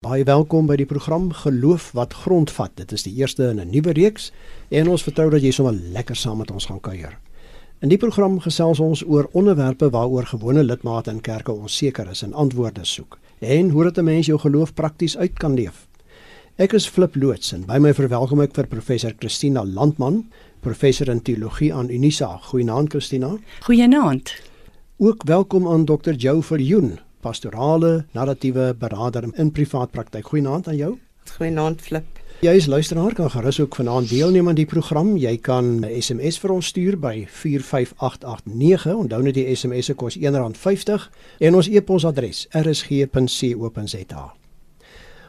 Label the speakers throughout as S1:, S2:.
S1: Baie welkom by die program Geloof wat grondvat. Dit is die eerste in 'n nuwe reeks en ons vertrou dat jy sommer lekker saam met ons gaan kuier. In die program gesels ons oor onderwerpe waaroor gewone lidmate in kerke onseker is en antwoorde soek en hoe dit 'n mens jou geloof prakties uit kan leef. Ek is Flip Loots en by my verwelkom ek vir professor Christina Landman, professor in teologie aan Unisa. Goeienaand Christina.
S2: Goeienaand.
S1: Ook welkom aan Dr. Joe Verjoen, pastorale narratiewe beraader in privaat praktyk. Goeienaand aan jou.
S3: Goeienaand Flip.
S1: Jy is luisteraar kan gerus ook vanaand deelneem aan die program. Jy kan 'n SMS vir ons stuur by 45889. Onthou net die SMS se kos R1.50 en ons e-posadres rsg.co.za.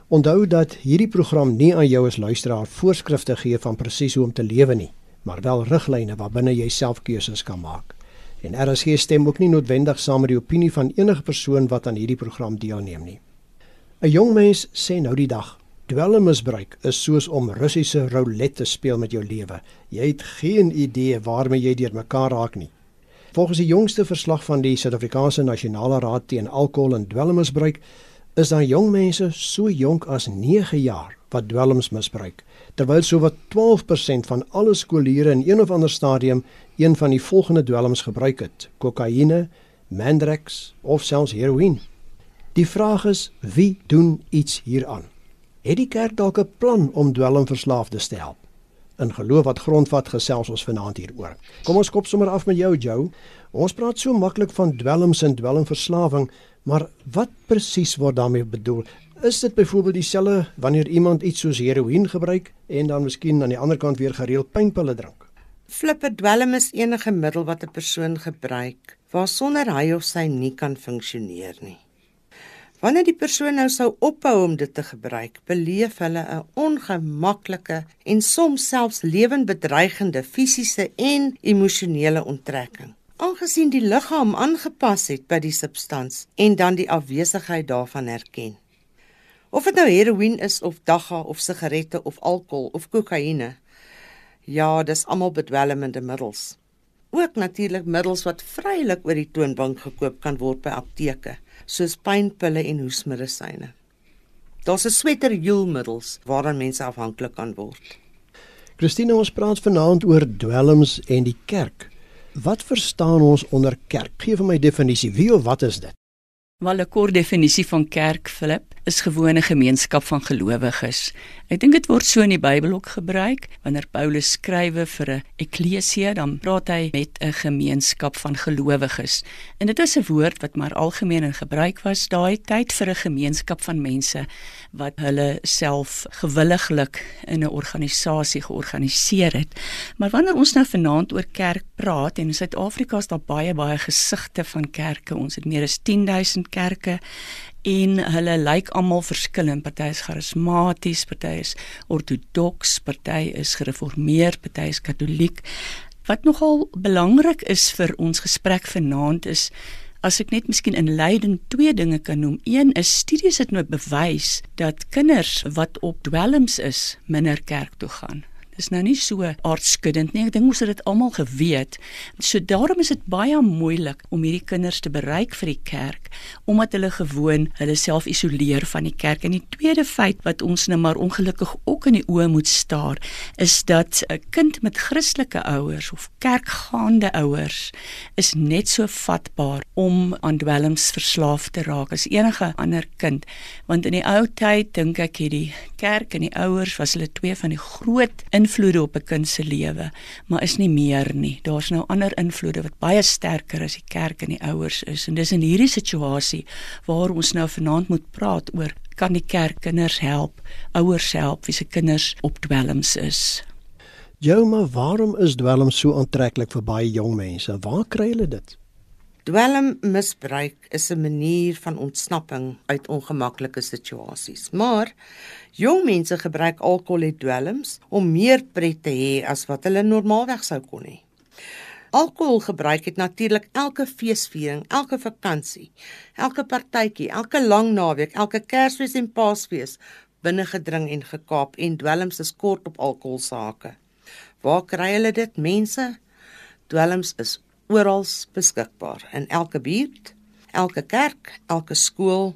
S1: Onthou dat hierdie program nie aan jou as luisteraar voorskrifte gee van presies hoe om te lewe nie, maar wel riglyne waarbinne jy self keuses kan maak. En RSG stem ook nie noodwendig saam met die opinie van enige persoon wat aan hierdie program deelneem nie. 'n Jong mens sê nou die dag, dwelmmisbruik is soos om Russiese roulette te speel met jou lewe. Jy het geen idee waarmee jy deurmekaar raak nie. Volgens die jongste verslag van die Suid-Afrikaanse Nasionale Raad teen Alkohol en Dwelmmisbruik is daar jong mense so jonk as 9 jaar wat dwelms misbruik, terwyl sowat 12% van alle skooliere in een of ander stadium een van die volgende dwelms gebruik het: kokaine, Mandrax of selfs heroïne. Die vraag is, wie doen iets hieraan? Het die kerk dalk 'n plan om dwelmverslaafdes te help? In geloof wat grondvat gesels ons vanaand hieroor. Kom ons kop sommer af met jou, Joe. Ons praat so maklik van dwelms en dwelmverslawing, maar wat presies word daarmee bedoel? Is dit byvoorbeeld dieselfde wanneer iemand iets soos heroïne gebruik en dan miskien aan die ander kant weer gereeld pynpille drink?
S3: Flippe dwelm is enige middel wat 'n persoon gebruik waarsonder hy of sy nie kan funksioneer nie. Wanneer die persoon nou sou ophou om dit te gebruik, beleef hulle 'n ongemaklike en soms selfs lewensbedreigende fisiese en emosionele onttrekking. Aangesien die liggaam aangepas het by die substans en dan die afwesigheid daarvan erken. Of dit nou heroïne is of dagga of sigarette of alkohol of kokaine. Ja, dis almal bedwelmende middels. Ook natuurlik middels wat vrylik oor die toonbank gekoop kan word by apteke, soos pynpille en hoesmedisyne. Daar's 'n sweter heelmiddels waaraan mense afhanklik kan word.
S1: Christine, ons praat vanaand oor dwelms en die kerk. Wat verstaan ons onder kerk? Gee vir my definisie. Wie of wat is dit?
S2: Wel 'n kort definisie van kerk, Philip, is gewone gemeenskap van gelowiges. Ek dink dit word so in die Bybel ook gebruik. Wanneer Paulus skrywe vir 'n eklesia, dan praat hy met 'n gemeenskap van gelowiges. En dit is 'n woord wat maar algemeen in gebruik was daai tyd vir 'n gemeenskap van mense wat hulle self gewilliglik in 'n organisasie georganiseer het. Maar wanneer ons nou vanaand oor kerk praat en in Suid-Afrika is daar baie baie gesigte van kerke. Ons het meer as 10000 kerke en hulle lyk almal verskillend. Party is charismaties, party is ortodoks, party is gereformeerd, party is katoliek. Wat nogal belangrik is vir ons gesprek vanaand is as ek net miskien in leiding twee dinge kan noem. Een is studies het nou bewys dat kinders wat op dwelms is, minder kerk toe gaan is nou nie so aardskuddend nie. Ek dink ons het dit almal geweet. So daarom is dit baie moeilik om hierdie kinders te bereik vir die kerk omdat hulle gewoon hulle self isoleer van die kerk. En die tweede feit wat ons nou maar ongelukkig ook in die oë moet staar, is dat 'n kind met Christelike ouers of kerkgaande ouers is net so vatbaar om aan dwelms verslaaf te raak as enige ander kind. Want in die ou tyd dink ek hierdie kerk en die ouers was hulle twee van die groot invloede op 'n kind se lewe, maar is nie meer nie. Daar's nou ander invloede wat baie sterker as die kerk en die ouers is. En dis in hierdie situasie waar ons nou vanaand moet praat oor kan die kerk kinders help, ouers help wie se kinders op dwelms is.
S1: Jou, maar waarom is dwelms so aantreklik vir baie jong mense? Waar kry hulle dit?
S3: Dwelmmisbruik is 'n manier van ontsnapping uit ongemaklike situasies. Maar jong mense gebruik alkohol en dwelms om meer pret te hê as wat hulle normaalweg sou kon hê. Alkoholgebruik het natuurlik elke feesviering, elke vakansie, elke partytjie, elke lang naweek, elke Kersfees en Paasfees binne gedring en gekaap en dwelms is kort op alkoholsake. Waar kry hulle dit mense? Dwelms is oral beskikbaar in elke buurt, Elke kerk, elke skool,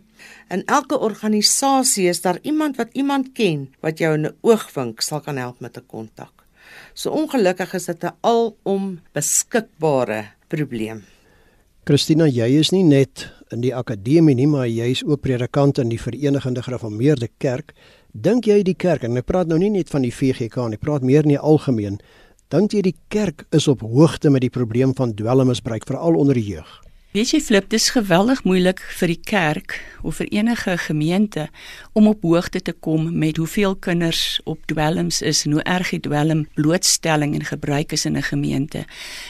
S3: in elke organisasie is daar iemand wat iemand ken wat jou in 'n oogwink sal kan help met 'n kontak. So ongelukkig is dit 'n alom beskikbare probleem.
S1: Christina, jy is nie net in die akademie nie, maar jy is ook predikant in die Verenigde Gereformeerde Kerk. Dink jy die kerk en ek praat nou nie net van die VGK nie, ek praat meer in die algemeen. Dink jy die kerk is op hoogte met die probleem van dwelmmisbruik veral onder die jeug?
S2: Weet jy Flip, dis geweldig moeilik vir die kerk of vir enige gemeente om op hoogte te kom met hoeveel kinders op dwelms is en hoe erg die dwelm blootstelling en gebruik is in 'n gemeente.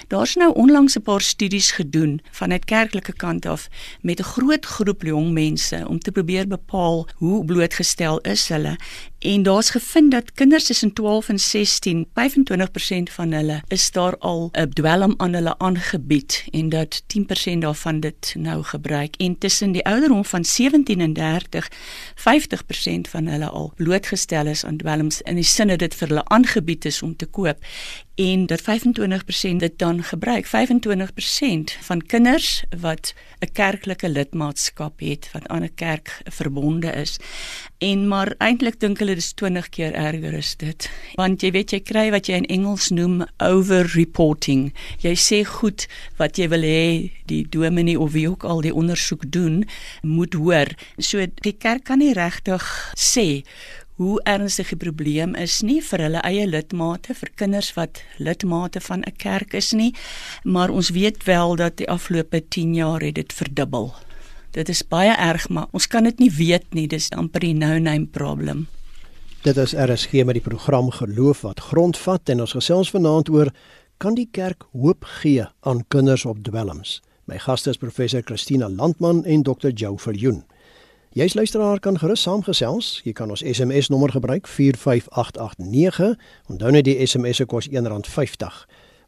S2: Daar's nou onlangs 'n paar studies gedoen vanuit kerklike kant af met 'n groot groep jong mense om te probeer bepaal hoe blootgestel is hulle en daar's gevind dat kinders tussen 12 en 16, 25% van hulle is daar al 'n dwelm aan hulle aangebied en dat 10% daarvan dit nou gebruik. En tussen die ouderdom van 17 en 30, 50% van hulle al blootgestel is aan dwelms in die sin dat dit vir hulle aangebied is om te koop en dat 25% dit dan gebruik. 25% van kinders wat 'n kerklike lidmaatskap het wat aan 'n kerk verbonde is. En maar eintlik dink hulle dis 20 keer erger is dit. Want jy weet jy kry wat jy in Engels noem over reporting jy sê goed wat jy wil hê die dominee of wie ook al die ondersoek doen moet hoor. So die kerk kan nie regtig sê hoe ernstig die probleem is nie vir hulle eie lidmate vir kinders wat lidmate van 'n kerk is nie maar ons weet wel dat die afgelope 10 jaar het dit verdubbel. Dit is baie erg maar ons kan dit nie weet nie. Dis amper 'n no name problem.
S1: Dit is RSG met die program geloof wat grondvat en ons gesels vanaand oor kan die kerk hoop gee aan kinders op dwelms? My gaste is professor Christina Landman en Dr Jou Viljoen Jy's luisteraar kan gerus saamgesels. Jy kan ons SMS nommer gebruik 45889. Onthou net die SMS se kos R1.50.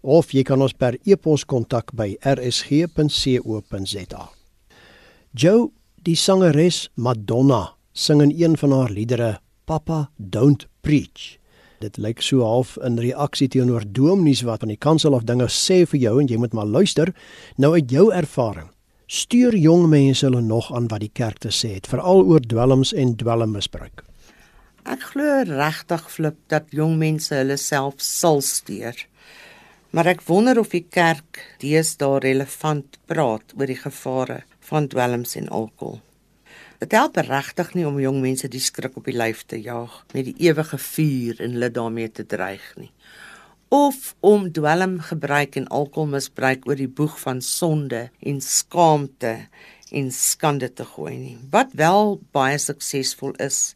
S1: Of jy kan ons per e-pos kontak by rsg.co.za. Joe, die sangeres Madonna, sing in een van haar liedere Papa Don't Preach. Dit lyk so half in reaksie teenoor dominees wat aan die kansel of dinge sê vir jou en jy moet maar luister. Nou uit jou ervaring, stuur jong mense hulle nog aan wat die kerk te sê het, veral oor dwelms en dwelmmisbruik.
S3: Ek glo regtig flip dat jong mense hulle self sal stuur. Maar ek wonder of die kerk deesdae relevant praat oor die gevare van dwelms en alkohol. Dit help regtig nie om jong mense die skrik op die lyf te jaag met die ewige vuur en hulle daarmee te dreig nie of om dwelmgebruik en alkoholmisbruik oor die boeg van sonde en skaamte en skande te gooi nie. Wat wel baie suksesvol is,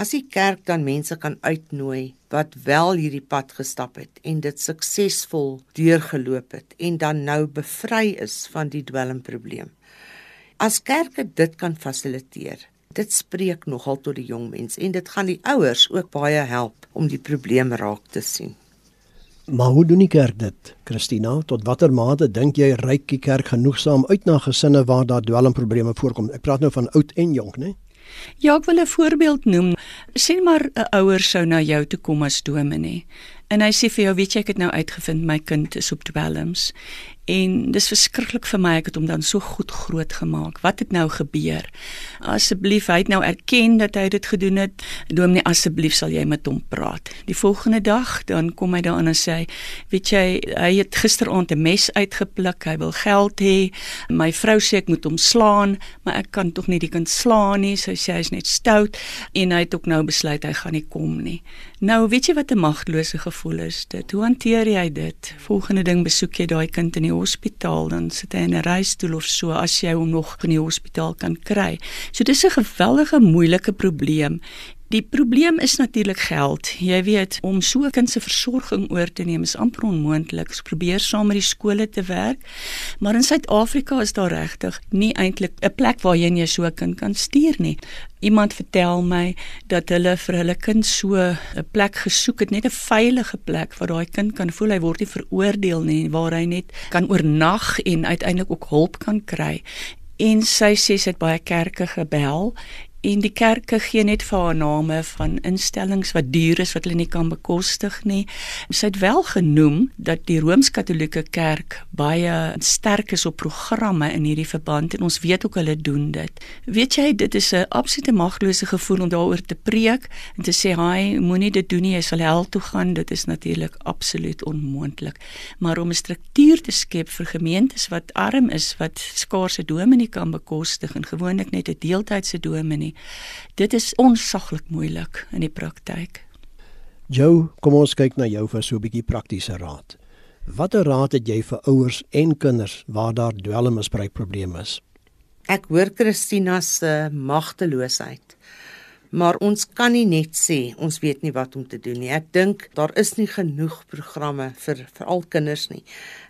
S3: as die kerk dan mense kan uitnooi wat wel hierdie pad gestap het en dit suksesvol deurgeloop het en dan nou bevry is van die dwelmprobleem. As kerke dit kan fasiliteer, dit spreek nogal tot die jong mense en dit gaan die ouers ook baie help om die probleem raak te sien.
S1: Maar hoe doen die kerk dit? Christina, tot watter mate dink jy reik die kerk genoegsaam uit na gesinne waar daar dwelmprobleme voorkom? Ek praat nou van oud en jonk, né?
S2: Ja, ek wil 'n voorbeeld noem. Sien maar 'n ouer sou na jou toe kom as dominee en hy sê vir jou, weet jy, ek het nou uitgevind my kind is op dwelms En dis verskriklik vir my ek het hom dan so goed groot gemaak. Wat het nou gebeur? Asseblief, hy het nou erken dat hy dit gedoen het. Dominee, asseblief sal jy met hom praat. Die volgende dag dan kom hy daarin en sê, weet jy, hy het gisteraand 'n mes uitgepluk. Hy wil geld hê. My vrou sê ek moet hom slaan, maar ek kan tog nie die kind slaan nie. Sy sê hy's net stout en hy het ook nou besluit hy gaan nie kom nie. Nou, weet jy wat 'n magtelose gevoel is dit? Hoe hanteer jy dit? Volgende ding besoek jy daai kind in die hospitaal, dan sit hy in 'n reistool of so as jy hom nog in die hospitaal kan kry. So dis 'n geweldige moeilike probleem. Die probleem is natuurlik geld. Jy weet, om so 'n kind se versorging oor te neem is amper onmoontlik. Ons probeer saam met die skole te werk, maar in Suid-Afrika is daar regtig nie eintlik 'n plek waar jy so 'n kind kan stuur nie. Iemand vertel my dat hulle vir hulle kind so 'n plek gesoek het, net 'n veilige plek waar daai kind kan voel hy word nie veroordeel nie, waar hy net kan oornag en uiteindelik ook hulp kan kry. En sy sê sy het baie kerke gebel en die kerke gee net vir haar name van instellings wat duur is wat hulle nie kan bekostig nie. Sy het wel genoem dat die Rooms-Katolieke Kerk baie sterk is op programme in hierdie verband en ons weet ook hulle doen dit. Weet jy, dit is 'n absolute maglose gevoel om daaroor te preek en te sê, "Haai, moenie dit doen nie, jy sal hel toe gaan." Dit is natuurlik absoluut onmoontlik. Maar om 'n struktuur te skep vir gemeentes wat arm is, wat skaarse dominee kan bekostig en gewoonlik net 'n deeltydse dominee Dit is onsaglik moeilik in die praktyk.
S1: Jou, kom ons kyk na jou vir so 'n bietjie praktiese raad. Watter raad het jy vir ouers en kinders waar daar dwelmmisbruikprobleme is?
S3: Ek hoor Christina se magteloosheid. Maar ons kan nie net sê ons weet nie wat om te doen nie. Ek dink daar is nie genoeg programme vir vir al kinders nie.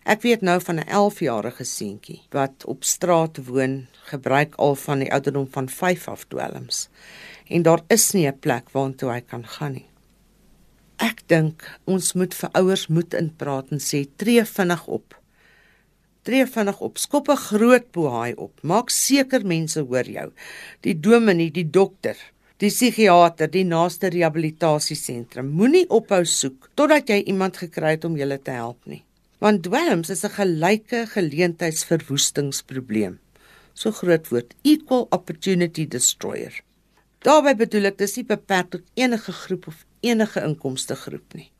S3: Ek weet nou van 'n 11-jarige seentjie wat op straat woon, gebruik al van die ouderdom van 5 af dwelms. En daar is nie 'n plek waartoe hy kan gaan nie. Ek dink ons moet vir ouers moed inpraat en sê tree vinnig op. Tree vinnig op, skop 'n groot bohaai op. Maak seker mense hoor jou. Die dominee, die dokter, die psigiater, die naaste rehabilitasiesentrum. Moenie ophou soek totdat jy iemand gekry het om julle te help nie want dwelms is 'n gelyke geleentheidsverwoestingsprobleem. So groot woord, equal opportunity destroyer. Daarby bedoel ek dis nie beperk tot enige groep of enige inkomste groep nie.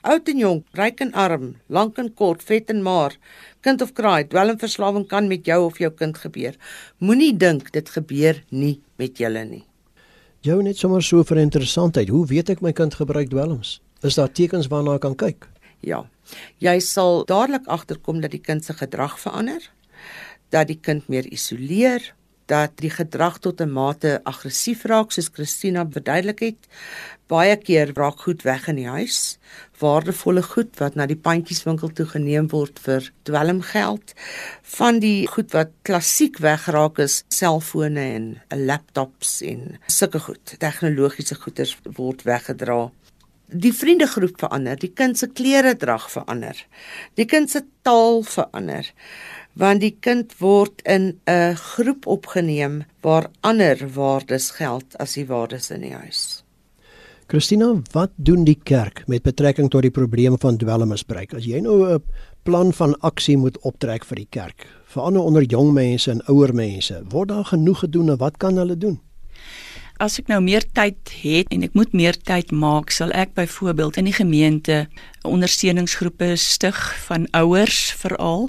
S3: Oud en jonk, ryk en arm, lank en kort, vet en maar, kind of kraai, dwelmverslawing kan met jou of jou kind gebeur. Moenie dink dit gebeur nie met julle nie.
S1: Jou net sommer so vir interessantheid, hoe weet ek my kind gebruik dwelms? Is daar tekens waarna ek kan kyk?
S3: Ja. Jy sal dadelik agterkom dat die kind se gedrag verander, dat die kind meer isoleer, dat die gedrag tot 'n mate aggressief raak soos Christina verduidelik het. Baie keer raak goed weg in die huis, waardevolle goed wat na die pandjieswinkel toe geneem word vir dwelmgeld. Van die goed wat klassiek wegraak is selfone en laptops en sulke goed. Tegnologiese goeder word weggedra die vriendegroep verander, die kind se klere drag verander. Die kind se taal verander want die kind word in 'n groep opgeneem waar ander waardes geld as die waardes in die huis.
S1: Christina, wat doen die kerk met betrekking tot die probleem van dwelmmisbruik? As jy nou 'n plan van aksie moet optrek vir die kerk, veral onder jong mense en ouer mense, word daar genoeg gedoen en wat kan hulle doen?
S2: As ek nou meer tyd het en ek moet meer tyd maak, sal ek byvoorbeeld in die gemeente ondersteuningsgroepe stig van ouers veral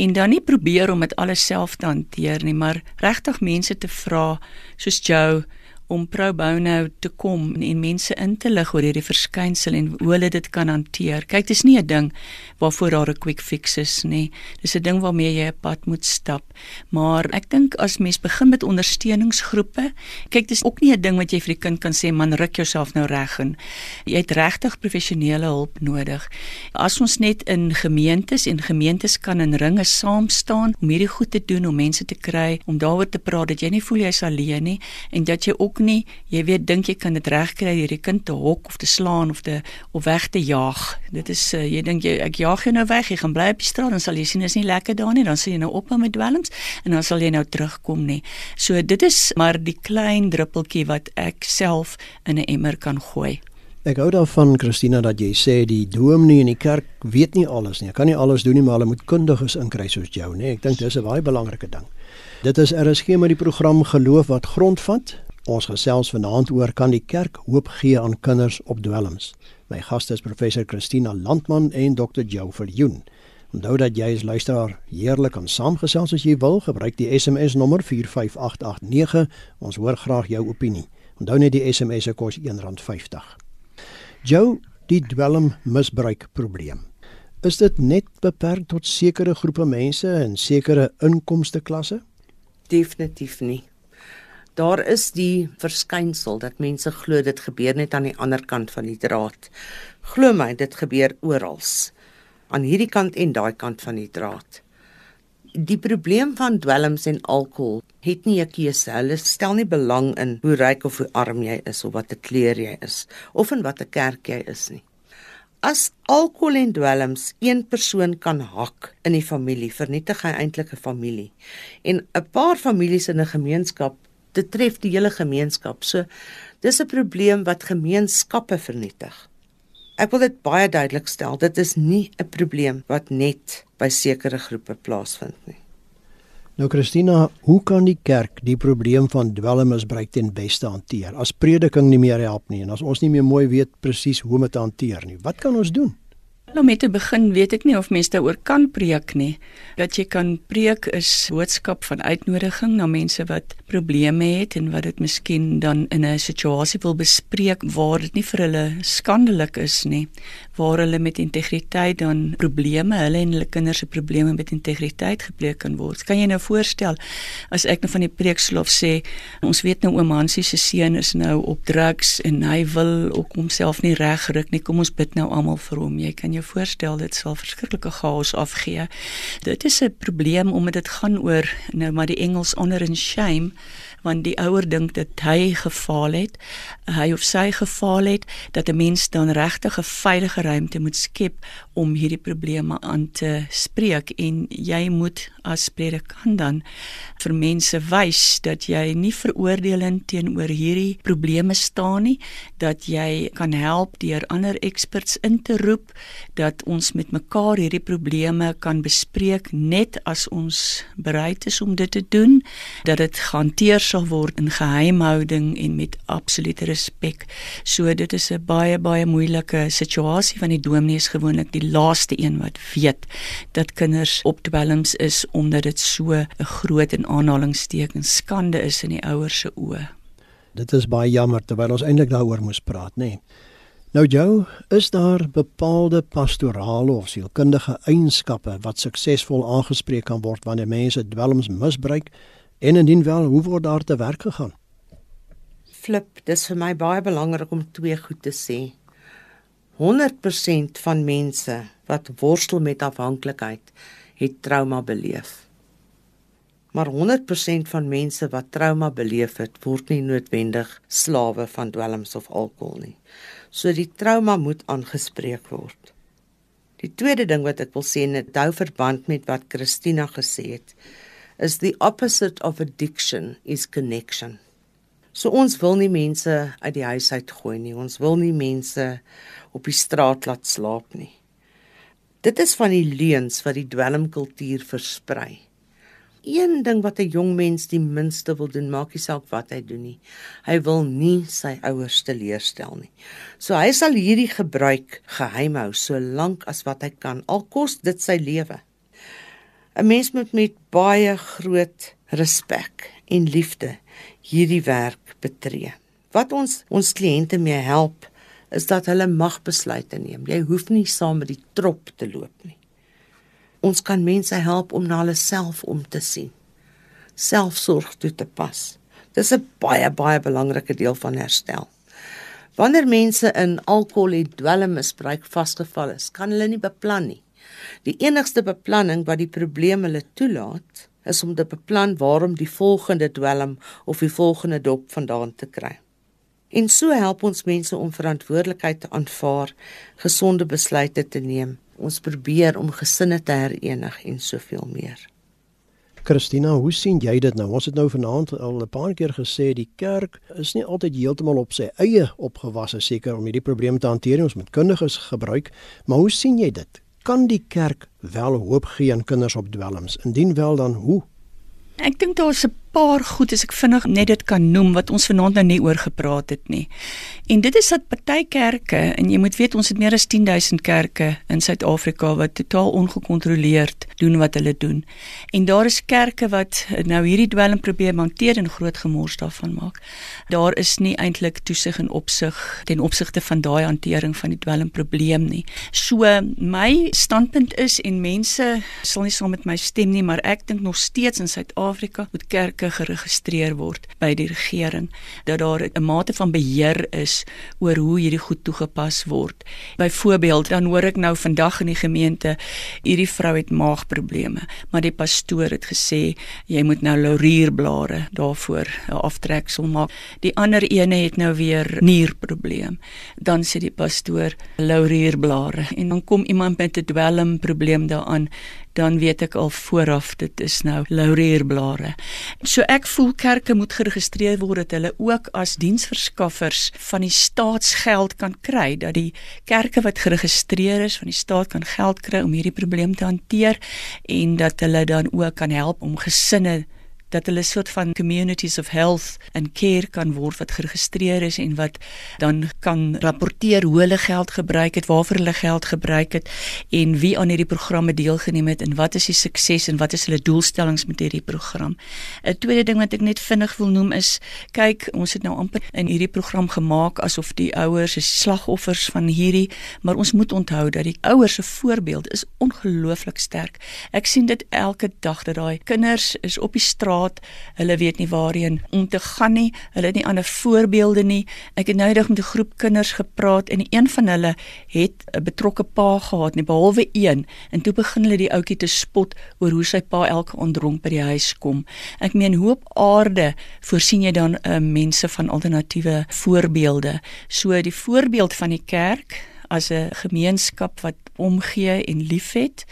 S2: en dan nie probeer om dit alles self te hanteer nie, maar regtig mense te vra soos Joe om pro bono te kom en mense in te lig oor hierdie verskynsel en hoe hulle dit kan hanteer. Kyk, dis nie 'n ding waarvoor daar 'n quick fix is nie. Dis 'n ding waarmee jy 'n pad moet stap. Maar ek dink as mens begin met ondersteuningsgroepe, kyk, dis ook nie 'n ding wat jy vir die kind kan sê man ruk jouself nou reg en jy het regtig professionele hulp nodig. As ons net in gemeentes en gemeentes kan in ringe saam staan om hierdie goed te doen om mense te kry om daaroor te praat dat jy nie voel jy's alleen nie en dat jy ook ook nie, jy weet dink jy kan dit regkry deur die kind te hok of te slaan of te of weg te jaag. Dit is uh, jy dink jy ek jaag jou nou weg, jy gaan bly op die straat dan sal jy sien is nie lekker daar nie, dan sal jy nou ophou met dwelms en dan sal jy nou terugkom nie. So dit is maar die klein druppeltjie wat ek self in 'n emmer kan gooi.
S1: Ek hou daarvan Christina dat jy sê die dominee in die kerk weet nie alles nie. Hy kan nie alles doen nie, maar hulle moet kundiges inkry soos jou, nê. Ek dink dis 'n baie belangrike ding. Dit is RSG met die program Geloof wat grondvat. Ons gesels vanaand oor kan die kerk hoop gee aan kinders op dwelms. My gaste is professor Christina Landman en Dr. Jo Viljoen. Onthou dat jy as luisteraar heerlik kan saamgesels as jy wil, gebruik die SMS nommer 45889. Ons hoor graag jou opinie. Onthou net die SMS se kos R1.50. Jo, die dwelm misbruik probleem. Is dit net beperk tot sekere groepe mense en sekere inkomste klasse?
S3: Definitief nie daar is die verskynsel dat mense glo dit gebeur net aan die ander kant van die draad. Glo my, dit gebeur oral. Aan hierdie kant en daai kant van die draad. Die probleem van dwelms en alkohol het nie 'n keuse. Hulle stel nie belang in hoe ryk of hoe arm jy is of watter kleur jy is of in watter kerk jy is nie. As alkohol en dwelms een persoon kan hak in die familie, vernietig hy eintlik 'n familie. En 'n paar families in 'n gemeenskap dit tref die hele gemeenskap. So dis 'n probleem wat gemeenskappe vernietig. Ek wil dit baie duidelik stel, dit is nie 'n probleem wat net by sekere groepe plaasvind nie.
S1: Nou Christina, hoe kan die kerk die probleem van dwelmmisbruik ten beste hanteer? As prediking nie meer help nie en as ons nie meer mooi weet presies hoe om dit te hanteer nie, wat kan ons doen?
S2: Nou met te begin weet ek nie of mense daaroor kan preek nie. Dat jy kan preek is boodskap van uitnodiging na mense wat probleme het en wat dit miskien dan in 'n situasie wil bespreek waar dit nie vir hulle skandelik is nie, waar hulle met integriteit dan probleme, hulle en hulle kinders se probleme met integriteit gepreek kan word. Kan jy nou voorstel as ek nou van die preeksloof sê, ons weet nou oom Hansie se seun is nou op drugs en hy wil ook homself nie regruk nie. Kom ons bid nou almal vir hom. Jy kan jou voorstel dit sal verskriklike chaos afgee. Dit is 'n probleem omdat dit gaan oor nou maar die Engels honor and shame want die ouer dink dat hy gefaal het, hy of sy gefaal het dat 'n mens dan regtig 'n veilige ruimte moet skep om hierdie probleme aan te spreek. En jy moet as predikant dan vir mense wys dat jy nie veroordelend teenoor hierdie probleme staan nie, dat jy kan help deur ander experts in te roep, dat ons met mekaar hierdie probleme kan bespreek net as ons bereid is om dit te doen, dat dit gehanteer sal word in geheimhouding en met absolute respek. So dit is 'n baie baie moeilike situasie van die dominee is gewoonlik die laaste een wat weet dat kinders op dwelms is omdat dit so 'n groot en aanhalingstekens skande is in die ouers se oë.
S1: Dit is baie jammer terwyl ons eintlik daaroor moes praat, nê. Nee. Nou jou, is daar bepaalde pastorale of sielkundige eienskappe wat suksesvol aangespreek kan word wanneer mense dwelms misbruik En indien wel, hoe word daar te werk gegaan?
S3: Flip, dis vir my baie belangrik om twee goed te sê. 100% van mense wat worstel met afhanklikheid, het trauma beleef. Maar 100% van mense wat trauma beleef het, word nie noodwendig slawe van dwelms of alkohol nie. So die trauma moet aangespreek word. Die tweede ding wat ek wil sê, net hou verband met wat Christina gesê het is the opposite of addiction is connection. So ons wil nie mense uit die huis uit gooi nie. Ons wil nie mense op die straat laat slaap nie. Dit is van die leuns wat die dwelmkultuur versprei. Een ding wat 'n jong mens die minste wil doen, maak nie saak wat hy doen nie. Hy wil nie sy ouers teleurstel nie. So hy sal hierdie gebruik geheim hou so lank as wat hy kan, al kos dit sy lewe. 'n Mens moet met baie groot respek en liefde hierdie werk betree. Wat ons ons kliënte mee help is dat hulle mag besluite neem. Jy hoef nie saam met die trop te loop nie. Ons kan mense help om na hulle self om te sien. Selfsorg toe te pas. Dis 'n baie baie belangrike deel van herstel. Wanneer mense in alkohol en dwelmmisbruik vasgevall is, kan hulle nie beplan nie. Die enigste beplanning wat die probleem hulle toelaat, is om te beplan waarom die volgende dwelm of die volgende dop vandaan te kry. En so help ons mense om verantwoordelikheid te aanvaar, gesonde besluite te neem. Ons probeer om gesinne te herenig en soveel meer.
S1: Christina, hoe sien jy dit nou? Ons het nou vanaand al 'n paar keer gesê die kerk is nie altyd heeltemal op sy eie opgewasse seker om hierdie probleme te hanteer. Ons moet kundiges gebruik, maar hoe sien jy dit? Kan die kerk wel hoop gee aan kinders op dwelms? Indien wel dan hoe?
S2: Ek dink daar's 'n paar goed as ek vinnig net dit kan noem wat ons vanaand nou nie oor gepraat het nie. En dit is dat party kerke en jy moet weet ons het meer as 10000 kerke in Suid-Afrika wat totaal ongekontroleerd doen wat hulle doen. En daar is kerke wat nou hierdie dwelm probeer hanteer en groot gemors daarvan maak. Daar is nie eintlik toesig en opsig ten opsigte van daai hantering van die dwelm probleem nie. So my standpunt is en mense sal nie saam met my stem nie, maar ek dink nog steeds in Suid-Afrika moet kerke plekke geregistreer word by die regering dat daar 'n mate van beheer is oor hoe hierdie goed toegepas word. Byvoorbeeld dan hoor ek nou vandag in die gemeente hierdie vrou het maagprobleme, maar die pastoor het gesê jy moet nou laurierblare daarvoor 'n aftreksel maak. Die ander ene het nou weer nierprobleem. Dan sê die pastoor laurierblare en dan kom iemand met 'n dwelmprobleem daaraan dan weet ek al vooraf dit is nou laurierblare. So ek voel kerke moet geregistreer word dat hulle ook as diensverskaffers van die staatsgeld kan kry dat die kerke wat geregistreer is van die staat kan geld kry om hierdie probleem te hanteer en dat hulle dan ook kan help om gesinne dat hulle soort van communities of health and care kan word wat geregistreer is en wat dan kan rapporteer hoe hulle geld gebruik het, waarvoor hulle geld gebruik het en wie aan hierdie programme deelgeneem het en wat is die sukses en wat is hulle doelstellings met hierdie program. 'n Tweede ding wat ek net vinnig wil noem is kyk, ons het nou amper in hierdie program gemaak asof die ouers is slagoffers van hierdie, maar ons moet onthou dat die ouers se voorbeeld is ongelooflik sterk. Ek sien dit elke dag dat daai kinders is op die straat praat. Hulle weet nie waarheen om te gaan nie. Hulle het nie ander voorbeelde nie. Ek het nou eendag met 'n groep kinders gepraat en een van hulle het 'n betrokke pa gehad, nie behalwe een. En toe begin hulle die ouetjie te spot oor hoe sy pa elke ondronk by die huis kom. Ek meen hoe op aarde voorsien jy dan uh, mense van alternatiewe voorbeelde? So die voorbeeld van die kerk as 'n gemeenskap wat omgee en liefhet,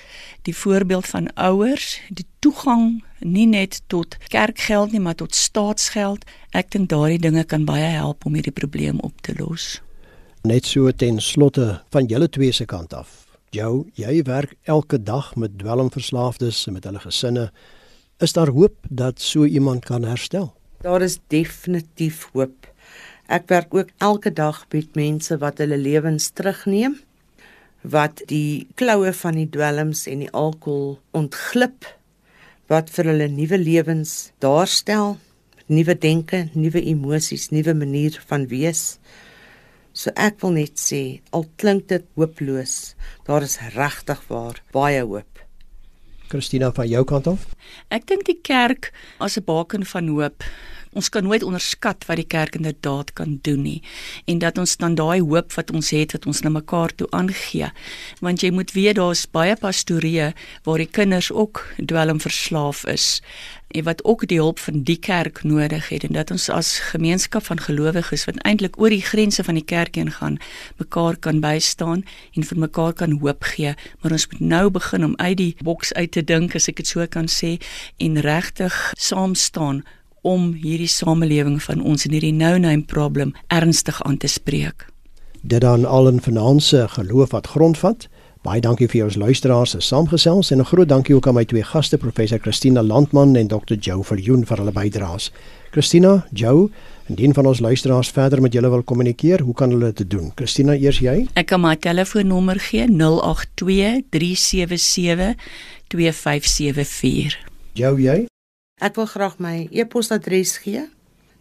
S2: die voorbeeld van ouers, die toegang nie net tot kerkgeld nie, maar tot staatsgeld. Ek dink daardie dinge kan baie help om hierdie probleem op te los.
S1: Net so ten slotte van julle twee se kant af. Jou, jy werk elke dag met dwelmverslaafdes en met hulle gesinne. Is daar hoop dat so iemand kan herstel?
S3: Daar is definitief hoop. Ek werk ook elke dag met mense wat hulle lewens terugneem, wat die kloue van die dwelms en die alkohol ontglip wat vir hulle nuwe lewens daarstel, nuwe denke, nuwe emosies, nuwe manier van wees. So ek wil net sê, al klink dit hooploos, daar is regtig waar baie hoop.
S1: Christina van jou kant af?
S2: Ek dink die kerk as 'n baken van hoop Ons kan nooit onderskat wat die kerk inderdaad kan doen nie en dat ons dan daai hoop wat ons het wat ons na mekaar toe aangee. Want jy moet weet daar's baie pastorieë waar die kinders ook dwelm verslaaf is en wat ook die hulp van die kerk nodig het en dat ons as gemeenskap van gelowiges wat eintlik oor die grense van die kerk heen gaan mekaar kan bystaan en vir mekaar kan hoop gee maar ons moet nou begin om uit die boks uit te dink as ek dit so kan sê en regtig saam staan om hierdie samelewing van ons en hierdie no-name probleem ernstig aan te spreek.
S1: Dit dan al in finansie geloof wat grondvat. Baie dankie vir ons luisteraars se saamgesels en 'n groot dankie ook aan my twee gaste professor Christina Landman en Dr. Joe Viljoen vir hulle bydraes. Christina, Joe, indien van ons luisteraars verder met julle wil kommunikeer, hoe kan hulle dit doen? Christina, eers jy?
S2: Ek kan my telefoonnommer gee 082 377 2574.
S1: Joe, jy?
S3: Ek wil graag my e-posadres gee.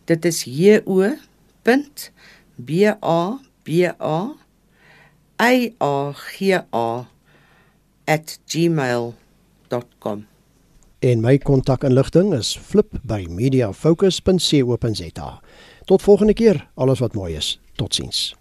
S3: Dit is jo.baba@gmail.com.
S1: En my kontakinligting is flip@mediafocus.co.za. Tot volgende keer, alles wat mooi is. Totsiens.